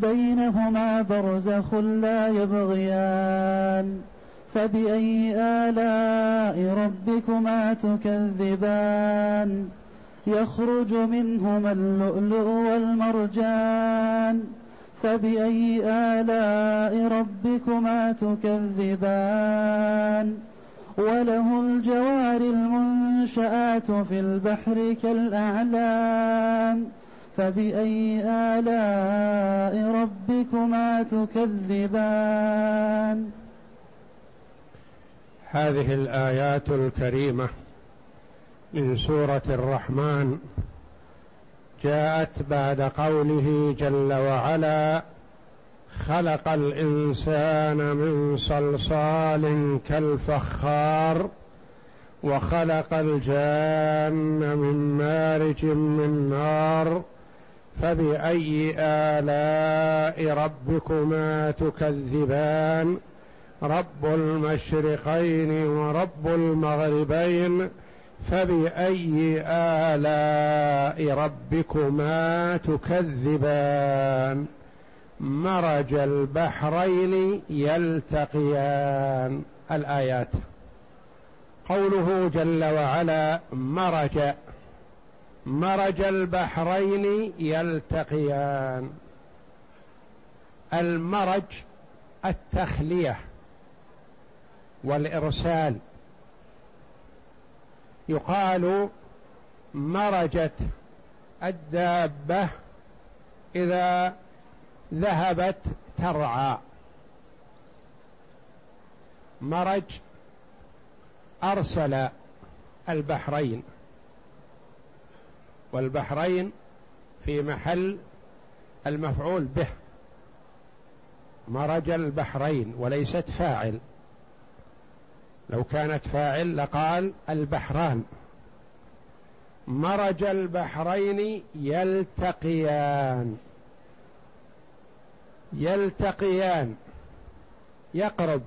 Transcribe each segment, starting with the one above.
بينهما برزخ لا يبغيان. فبأي آلاء ربكما تكذبان؟ يخرج منهما اللؤلؤ والمرجان. فبأي آلاء ربكما تكذبان؟ وله الجوار المنشآت في البحر كالأعلام فبأي آلاء ربكما تكذبان؟ هذه الآيات الكريمة من سورة الرحمن جاءت بعد قوله جل وعلا خلق الإنسان من صلصال كالفخار وخلق الجان من مارج من نار فبأي آلاء ربكما تكذبان؟ رب المشرقين ورب المغربين. فبأي آلاء ربكما تكذبان؟ مرج البحرين يلتقيان. الآيات. قوله جل وعلا مرج. مرج البحرين يلتقيان. المرج التخلية والإرسال. يقال مرجت الدابة إذا ذهبت ترعى. مرج أرسل البحرين. والبحرين في محل المفعول به. مرج البحرين وليست فاعل. لو كانت فاعل لقال البحران. مرج البحرين يلتقيان. يلتقيان. يقرب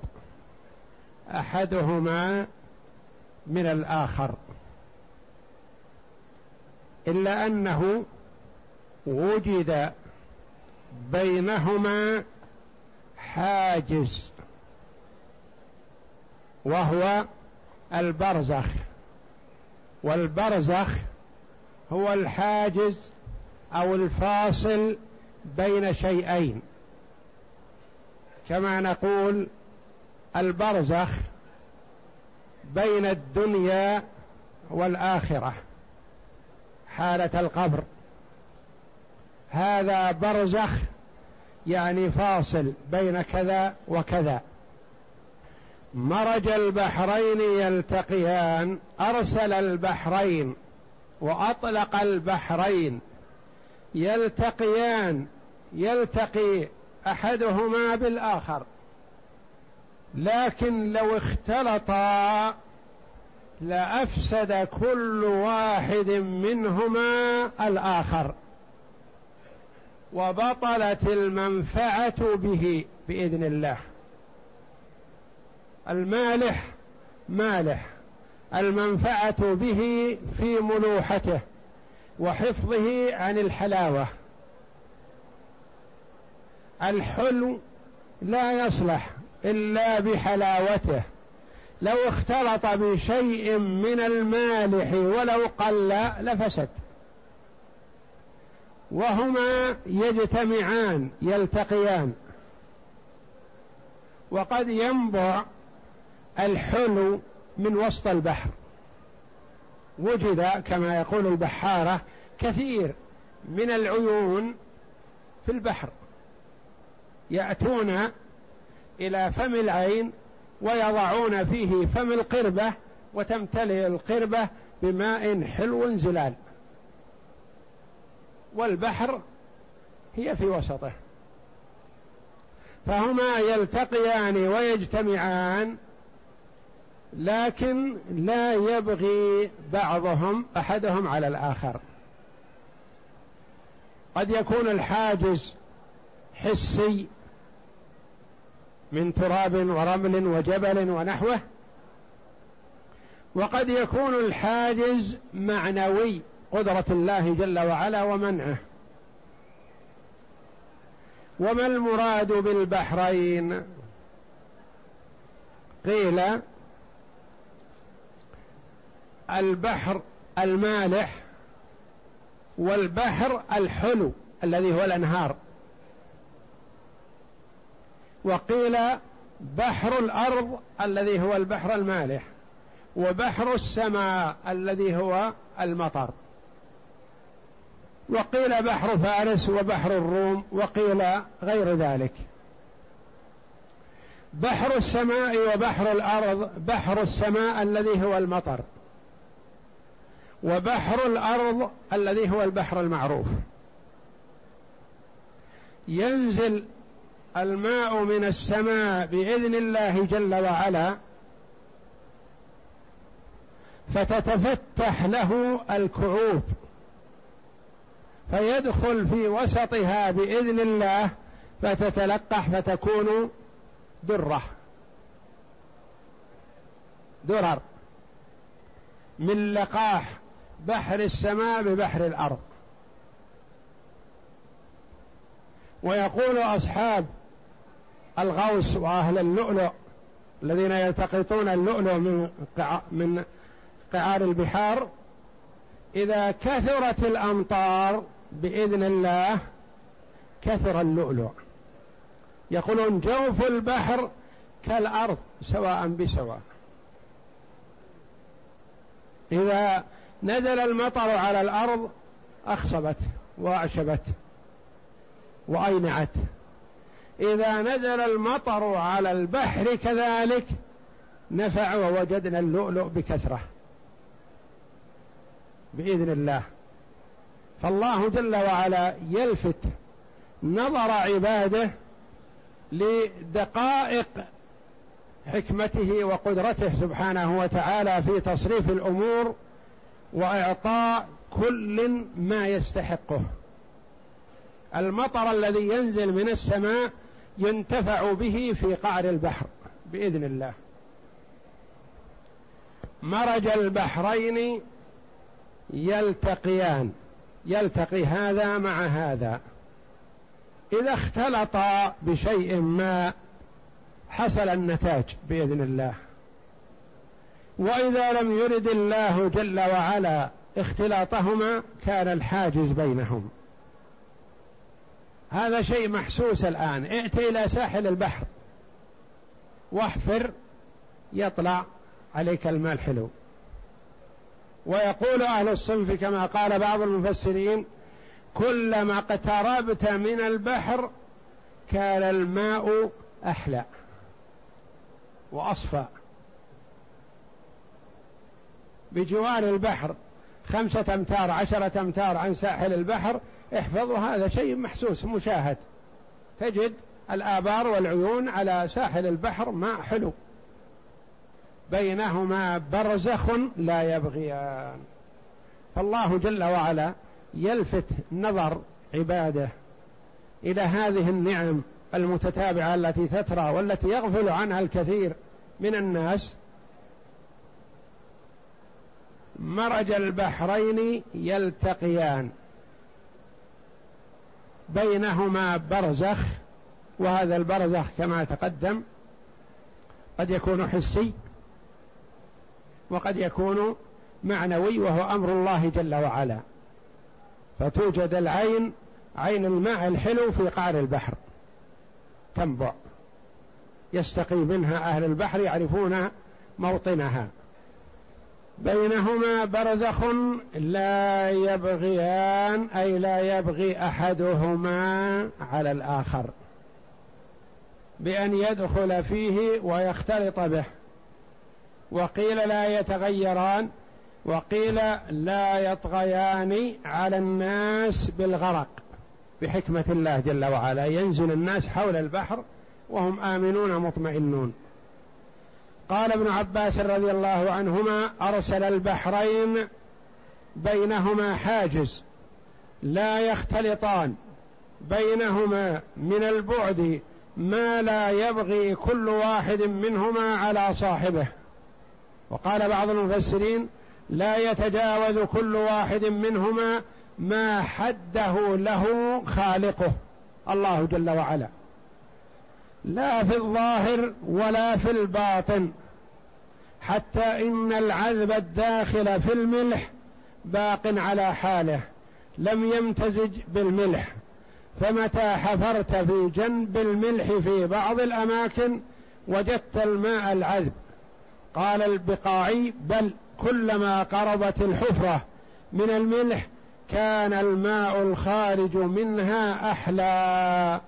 أحدهما من الآخر. إلا أنه وجد بينهما حاجز وهو البرزخ. والبرزخ هو الحاجز أو الفاصل بين شيئين. كما نقول البرزخ بين الدنيا والآخرة. حالة القبر. هذا برزخ يعني فاصل بين كذا وكذا. مرج البحرين يلتقيان أرسل البحرين وأطلق البحرين. يلتقيان يلتقي أحدهما بالآخر. لكن لو اختلطا لافسد كل واحد منهما الآخر. وبطلت المنفعة به بإذن الله. المالح مالح. المنفعة به في ملوحته وحفظه عن الحلاوة. الحلو لا يصلح إلا بحلاوته. لو اختلط بشيء من المالح ولو قل لفسد. وهما يجتمعان يلتقيان. وقد ينبع الحلو من وسط البحر. وجد كما يقول البحارة كثير من العيون في البحر. يأتون إلى فم العين ويضعون فيه فم القربة وتمتلئ القربة بماء حلو زلال. والبحر هي في وسطه. فهما يلتقيان ويجتمعان لكن لا يبغي بعضهم أحدهم على الآخر. قد يكون الحاجز حسي من تراب ورمل وجبل ونحوه. وقد يكون الحاجز معنوي قدرة الله جل وعلا ومنعه. وما المراد بالبحرين؟ قيل البحر المالح والبحر الحلو الذي هو الأنهار. وقيل بحر الأرض الذي هو البحر المالح وبحر السماء الذي هو المطر. وقيل بحر فارس وبحر الروم وقيل غير ذلك. بحر السماء وبحر الأرض بحر السماء الذي هو المطر وبحر الأرض الذي هو البحر المعروف. ينزل الماء من السماء بإذن الله جل وعلا فتتفتح له الكعوب فيدخل في وسطها بإذن الله فتتلقح فتكون درة درر من لقاح بحر السماء ببحر الأرض. ويقول أصحاب الغوص وأهل اللؤلؤ الذين يلتقطون اللؤلؤ من من قعار البحار. إذا كثرت الأمطار بإذن الله كثر اللؤلؤ. يقولون جوف البحر كالأرض سواء بسواء. إذا نزل المطر على الأرض أخصبت وأعشبت وأينعت. إذا نزل المطر على البحر كذلك نفع ووجدنا اللؤلؤ بكثرة. بإذن الله. فالله جل وعلا يلفت نظر عباده لدقائق حكمته وقدرته سبحانه وتعالى في تصريف الأمور وإعطاء كل ما يستحقه. المطر الذي ينزل من السماء ينتفع به في قعر البحر بإذن الله. مرج البحرين يلتقيان يلتقي هذا مع هذا. إذا اختلطا بشيء ما حصل النتاج بإذن الله. وإذا لم يرد الله جل وعلا اختلاطهما كان الحاجز بينهم. هذا شيء محسوس الآن. ائت إلى ساحل البحر. واحفر يطلع عليك الماء الحلو. ويقول أهل الصنف كما قال بعض المفسرين كلما اقتربت من البحر كان الماء أحلى وأصفى. بجوار البحر خمسة أمتار عشرة أمتار عن ساحل البحر احفظوا هذا شيء محسوس مشاهد. تجد الآبار والعيون على ساحل البحر ماء حلو. بينهما برزخ لا يبغيان. فالله جل وعلا يلفت نظر عباده إلى هذه النعم المتتابعة التي تترى والتي يغفل عنها الكثير من الناس. مرج البحرين يلتقيان. بينهما برزخ وهذا البرزخ كما تقدم قد يكون حسي وقد يكون معنوي وهو أمر الله جل وعلا. فتوجد العين عين الماء الحلو في قعر البحر تنبع. يستقي منها أهل البحر يعرفون موطنها. بينهما برزخ لا يبغيان أي لا يبغي أحدهما على الآخر. بأن يدخل فيه ويختلط به. وقيل لا يتغيران وقيل لا يطغيان على الناس بالغرق. بحكمة الله جل وعلا ينزل الناس حول البحر وهم آمنون مطمئنون. قال ابن عباس رضي الله عنهما أرسل البحرين بينهما حاجز لا يختلطان. بينهما من البعد ما لا يبغي كل واحد منهما على صاحبه. وقال بعض المفسرين لا يتجاوز كل واحد منهما ما حده له خالقه. الله جل وعلا. لا في الظاهر ولا في الباطن. حتى إن العذب الداخل في الملح باق على حاله لم يمتزج بالملح. فمتى حفرت في جنب الملح في بعض الأماكن وجدت الماء العذب. قال البقاعي بل كلما قربت الحفرة من الملح كان الماء الخارج منها أحلى.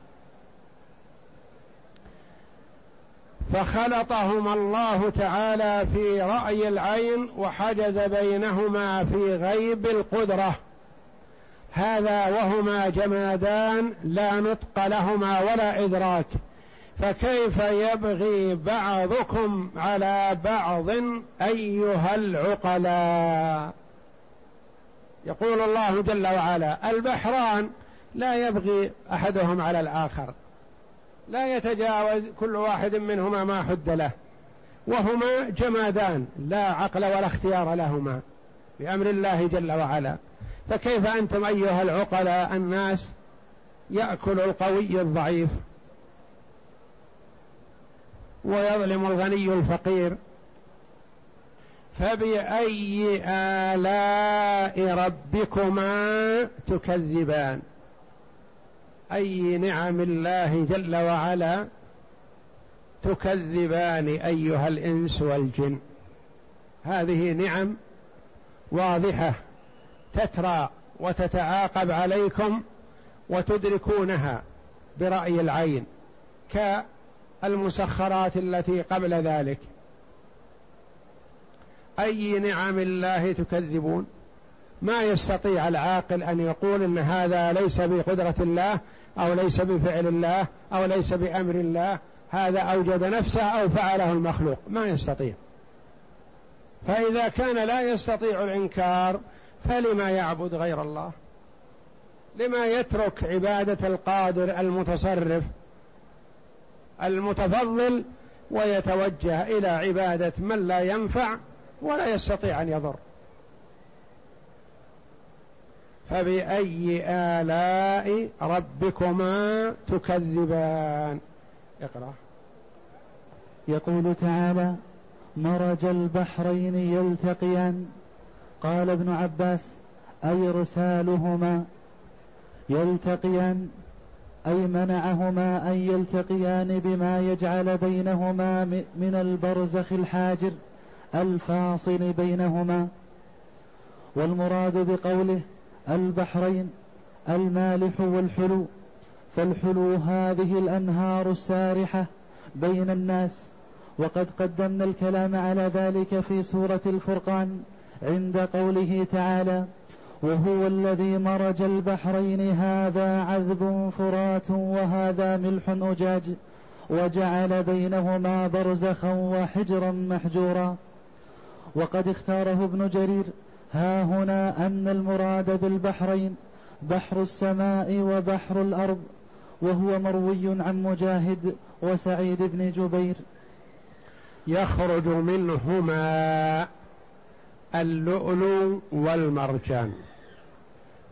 فخلطهما الله تعالى في رأي العين وحجز بينهما في غيب القدرة. هذا وهما جمادان لا نطق لهما ولا إدراك. فكيف يبغي بعضكم على بعض أيها العقلاء؟ يقول الله جل وعلا البحران لا يبغي أحدهم على الآخر. لا يتجاوز كل واحد منهما ما حد له وهما جمادان لا عقل ولا اختيار لهما بأمر الله جل وعلا. فكيف أنتم أيها العقلاء الناس يأكل القوي الضعيف ويظلم الغني الفقير؟ فبأي آلاء ربكما تكذبان؟ أي نعم الله جل وعلا تكذبان أيها الإنس والجن. هذه نعم واضحة تترى وتتعاقب عليكم وتدركونها برأي العين كالمسخرات التي قبل ذلك. أي نعم الله تكذبون؟ ما يستطيع العاقل أن يقول إن هذا ليس بقدرة الله أو ليس بفعل الله أو ليس بأمر الله. هذا أوجد نفسه أو فعله المخلوق. ما يستطيع. فإذا كان لا يستطيع الإنكار فلما يعبد غير الله؟ لما يترك عبادة القادر المتصرف المتفضل ويتوجه إلى عبادة من لا ينفع ولا يستطيع أن يضر؟ فبأي آلاء ربكما تكذبان؟ اقرأ. يقول تعالى مرج البحرين يلتقيان. قال ابن عباس أي رسالهما يلتقيان؟ أي منعهما أن يلتقيان بما يجعل بينهما من البرزخ الحاجر الفاصل بينهما؟ والمراد بقوله البحرين المالح والحلو. فالحلو هذه الأنهار السارحة بين الناس. وقد قدمنا الكلام على ذلك في سورة الفرقان عند قوله تعالى وهو الذي مرج البحرين هذا عذب فرات وهذا ملح أجاج وجعل بينهما برزخا وحجرا محجورا. وقد اختاره ابن جرير ها هنا أن المراد بالبحرين بحر السماء وبحر الأرض وهو مروي عن مجاهد وسعيد بن جبير. يخرج منهما اللؤلؤ والمرجان.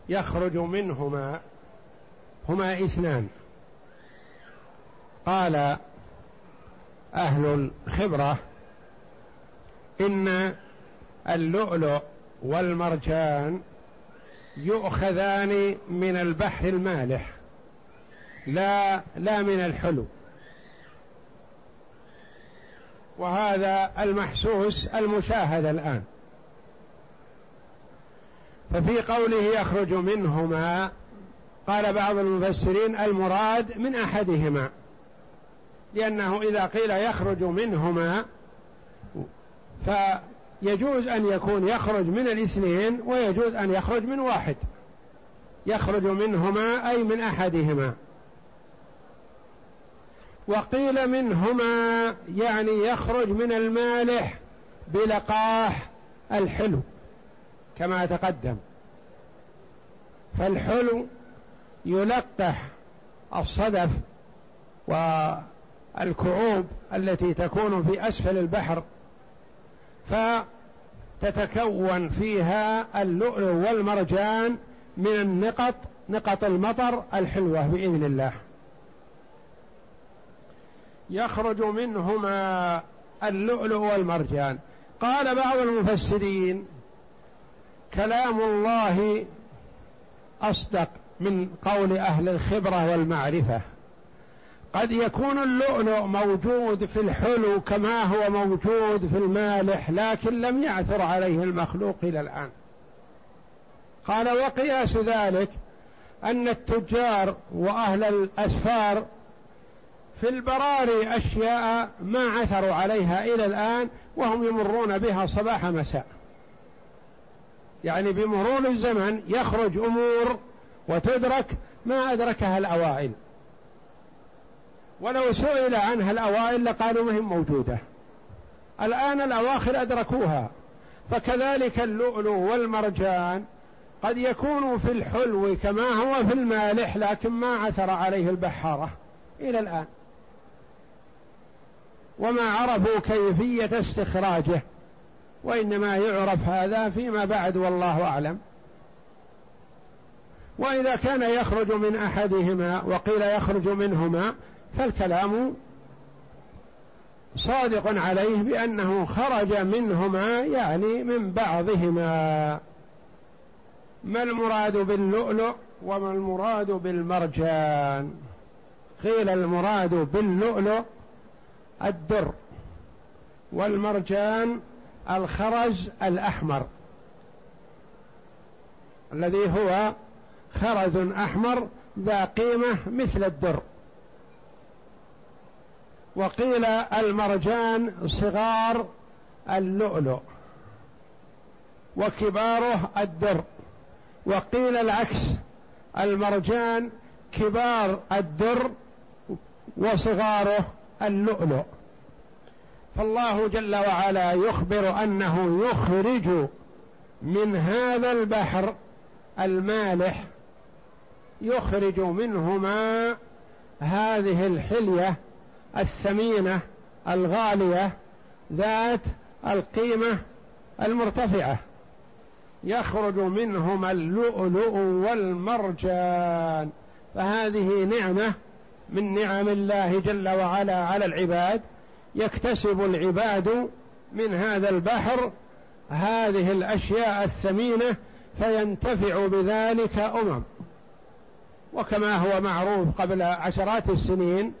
يخرج منهما هما اثنان. قال أهل الخبرة إن اللؤلؤ والمرجان يؤخذان من البحر المالح. لا لا من الحلو. وهذا المحسوس المشاهد الآن. ففي قوله يخرج منهما قال بعض المفسرين المراد من أحدهما. لأنه إذا قيل يخرج منهما فيجوز أن يكون يخرج من الاثنين ويجوز أن يخرج من واحد. يخرج منهما أي من أحدهما. وقيل منهما يعني يخرج من المالح بلقاح الحلو كما تقدم. فالحلو يلقح الصدف والكعوب التي تكون في أسفل البحر فتتكون فيها اللؤلؤ والمرجان من النقط نقط المطر الحلوة بإذن الله. يخرج منهما اللؤلؤ والمرجان. قال بعض المفسرين كلام الله أصدق من قول أهل الخبرة والمعرفة. قد يكون اللؤلؤ موجود في الحلو كما هو موجود في المالح لكن لم يعثر عليه المخلوق إلى الآن. قال وقياس ذلك أن التجار وأهل الأسفار في البراري أشياء ما عثروا عليها إلى الآن وهم يمرون بها صباح مساء. يعني بمرور الزمن يخرج أمور وتدرك ما أدركها الأوائل. ولو سئل عنها الأوائل لقالوا ما هي موجودة. الآن الأواخر أدركوها. فكذلك اللؤلؤ والمرجان قد يكون في الحلو كما هو في المالح لكن ما عثر عليه البحارة إلى الآن. وما عرفوا كيفية استخراجه وإنما يعرف هذا فيما بعد والله أعلم. وإذا كان يخرج من أحدهما وقيل يخرج منهما فالكلام صادق عليه بأنه خرج منهما يعني من بعضهما. ما المراد باللؤلؤ وما المراد بالمرجان؟ قيل المراد باللؤلؤ الدر والمرجان الخرز الأحمر الذي هو خرز أحمر ذا قيمة مثل الدر. وقيل المرجان صغار اللؤلؤ وكباره الدر وقيل العكس المرجان كبار الدر وصغاره اللؤلؤ. فالله جل وعلا يخبر أنه يخرج من هذا البحر المالح يخرج منهما هذه الحلية الثمينة الغالية ذات القيمة المرتفعة. يخرج منهما اللؤلؤ والمرجان. فهذه نعمة من نعم الله جل وعلا على العباد. يكتسب العباد من هذا البحر هذه الأشياء الثمينة فينتفع بذلك أمم. وكما هو معروف قبل عشرات السنين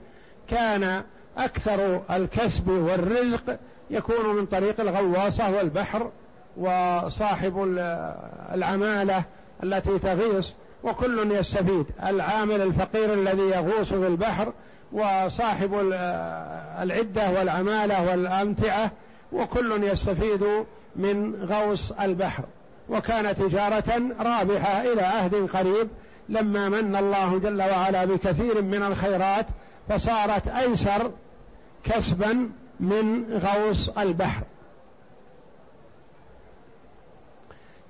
كان أكثر الكسب والرزق يكون من طريق الغواصة والبحر وصاحب العمالة التي تغيص وكل يستفيد. العامل الفقير الذي يغوص في البحر وصاحب العدة والعمالة والأمتعة وكل يستفيد من غوص البحر. وكان تجارة رابحة إلى عهد قريب لما من الله جل وعلا بكثير من الخيرات فصارت أيسر كسبا من غوص البحر.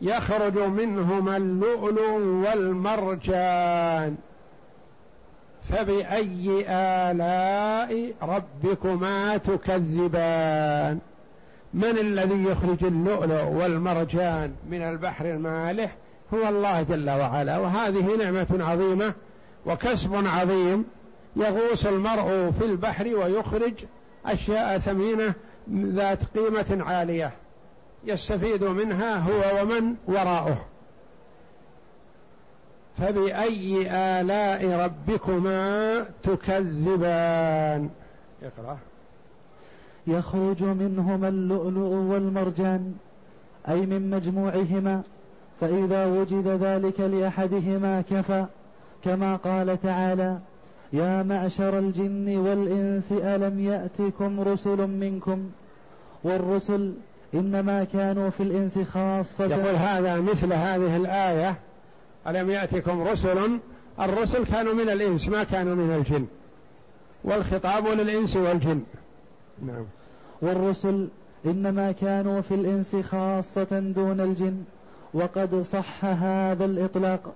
يخرج منهما اللؤلؤ والمرجان. فبأي آلاء ربكما تكذبان؟ من الذي يخرج اللؤلؤ والمرجان من البحر المالح؟ هو الله جل وعلا. وهذه نعمة عظيمة وكسب عظيم. يغوص المرء في البحر ويخرج أشياء ثمينة ذات قيمة عالية يستفيد منها هو ومن وراءه. فبأي آلاء ربكما تكذبان؟ اقرأ. يخرج منهما اللؤلؤ والمرجان أي من مجموعهما فإذا وجد ذلك لأحدهما كفى كما قال تعالى يا معشر الجن والإنس ألم يأتكم رسل منكم؟ والرسل إنما كانوا في الإنس خاصة. يقول هذا مثل هذه الآية ألم يأتكم رسل؟ الرسل كانوا من الإنس ما كانوا من الجن. والخطاب للإنس والجن. نعم. والرسل إنما كانوا في الإنس خاصة دون الجن وقد صح هذا الإطلاق.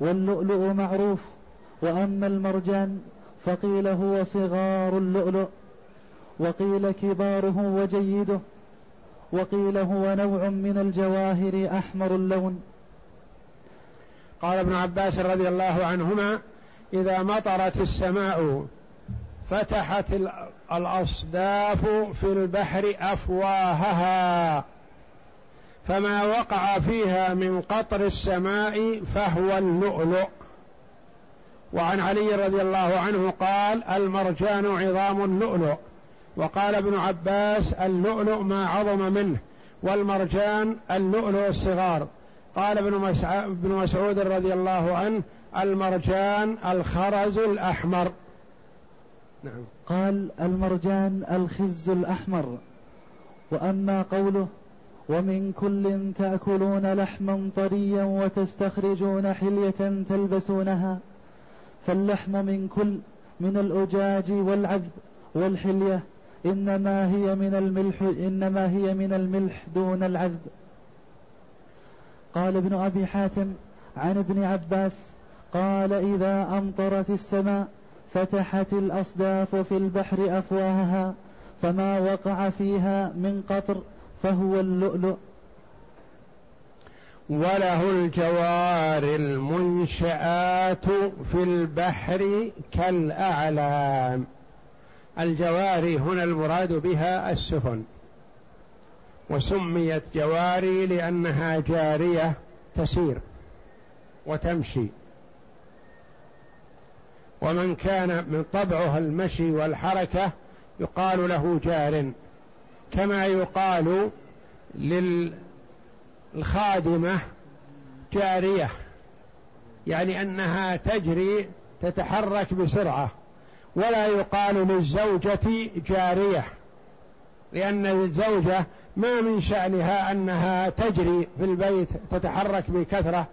واللؤلؤ معروف وأما المرجان فقيل هو صغار اللؤلؤ وقيل كباره وجيده وقيل هو نوع من الجواهر أحمر اللون. قال ابن عباس رضي الله عنهما إذا مطرت السماء فتحت الأصداف في البحر أفواهها فما وقع فيها من قطر السماء فهو اللؤلؤ. وعن علي رضي الله عنه قال المرجان عظام اللؤلؤ. وقال ابن عباس اللؤلؤ ما عظم منه والمرجان اللؤلؤ الصغار. قال ابن مسعود رضي الله عنه المرجان الخرز الأحمر. نعم. قال المرجان الخز الأحمر. وأما قوله ومن كل تأكلون لحما طريا وتستخرجون حلية تلبسونها فاللحم من كل من الأجاج والعذب والحلية إنما هي من الملح إنما هي من الملح دون العذب. قال ابن أبي حاتم عن ابن عباس قال إذا أمطرت السماء فتحت الأصداف في البحر أفواهها فما وقع فيها من قطر فهو اللؤلؤ. وله الجوار المنشآت في البحر كالأعلام. الجواري هنا المراد بها السفن. وسميت جواري لأنها جارية تسير وتمشي. ومن كان من طبعها المشي والحركة يقال له جار كما يقال للخادمة جارية يعني أنها تجري تتحرك بسرعة ولا يقال للزوجة جارية لأن الزوجة ما من شأنها أنها تجري في البيت تتحرك بكثرة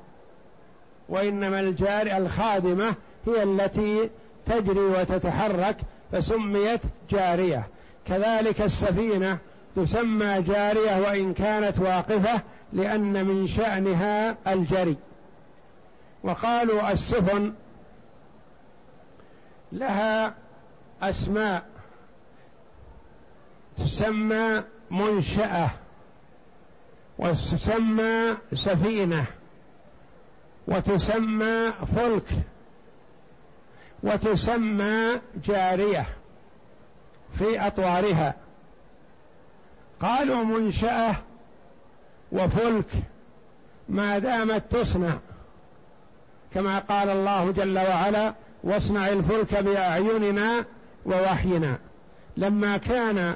وإنما الجار الخادمة هي التي تجري وتتحرك فسميت جارية. كذلك السفينة تسمى جارية وإن كانت واقفة لأن من شأنها الجري. وقالوا السفن لها أسماء تسمى منشأة وتسمى سفينة وتسمى فلك وتسمى جارية في أطوارها. قالوا منشأة وفلك ما دامت تصنع. كما قال الله جل وعلا واصنع الفلك بأعيننا ووحينا. لما كان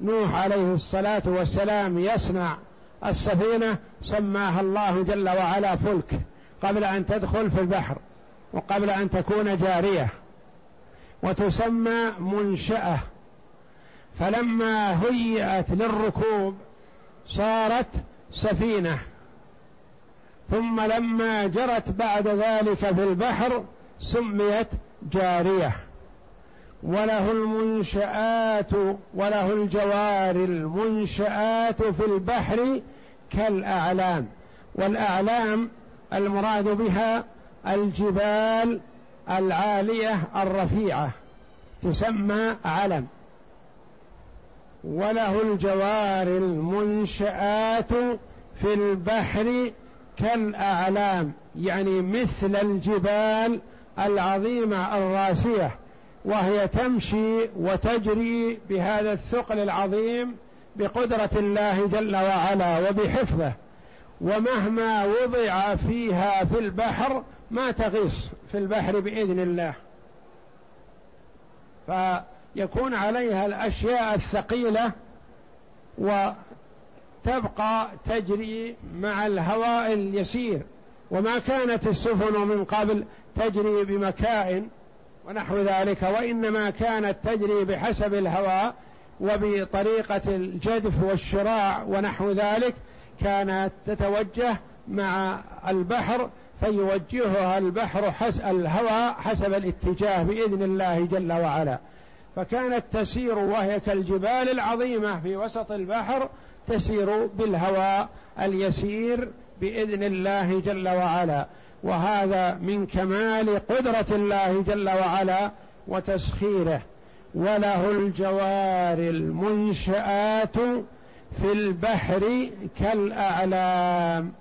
نوح عليه الصلاة والسلام يصنع السفينة سماها الله جل وعلا فلك قبل أن تدخل في البحر وقبل أن تكون جارية وتسمى منشأة. فلما هيئت للركوب صارت سفينة. ثم لما جرت بعد ذلك في البحر سميت جارية. وله المنشآت وله الجوار المنشآت في البحر كالأعلام. والأعلام المراد بها الجبال العالية الرفيعة تسمى علم. وله الجوار المنشآت في البحر كالأعلام يعني مثل الجبال العظيمة الراسية وهي تمشي وتجري بهذا الثقل العظيم بقدرة الله جل وعلا وبحفظه. ومهما وضع فيها في البحر ما تغيص في البحر بإذن الله. فيكون عليها الأشياء الثقيلة وتبقى تجري مع الهواء اليسير. وما كانت السفن من قبل تجري بمكائن ونحو ذلك وإنما كانت تجري بحسب الهواء وبطريقة الجدف والشراع ونحو ذلك. كانت تتوجه مع البحر فيوجهها البحر حس الهوى حسب الاتجاه بإذن الله جل وعلا. فكانت تسير وهي كالجبال العظيمة في وسط البحر تسير بالهواء اليسير بإذن الله جل وعلا. وهذا من كمال قدرة الله جل وعلا وتسخيره. وله الجوار المنشآت في البحر كالأعلام.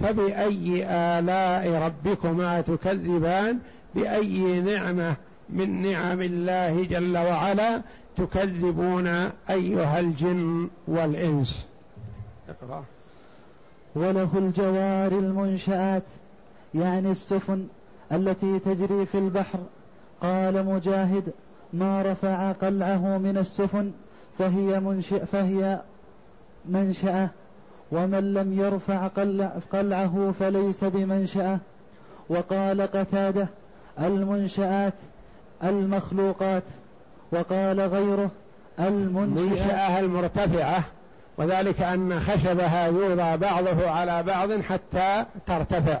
فبأي آلاء ربكما تكذبان؟ بأي نعمة من نعم الله جل وعلا تكذبون أيها الجن والإنس. اقرأ. وله الجوار المنشآت يعني السفن التي تجري في البحر. قال مجاهد ما رفع قلعه من السفن فهي منشئ فهي منشأة. ومن لم يرفع قلعه فليس بمنشأة. وقال قتادة المنشآت المخلوقات وقال غيره المنشأة المرتفعة وذلك أن خشبها يوضع بعضه على بعض حتى ترتفع.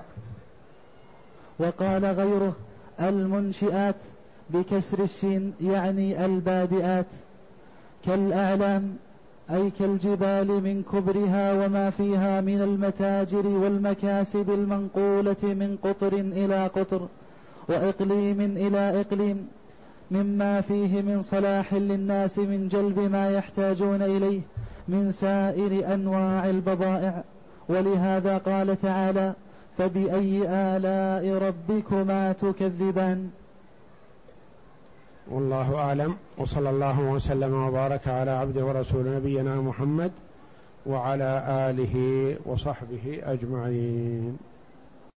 وقال غيره المنشئات بكسر الشين يعني البادئات كالأعلام أي كالجبال من كبرها وما فيها من المتاجر والمكاسب المنقولة من قطر إلى قطر. وإقليم إلى إقليم مما فيه من صلاح للناس من جلب ما يحتاجون إليه من سائر أنواع البضائع. ولهذا قال تعالى فبأي آلاء ربكما تكذبان؟ والله أعلم. وصلى الله وسلم وبارك على عبده ورسول نبينا محمد وعلى آله وصحبه أجمعين.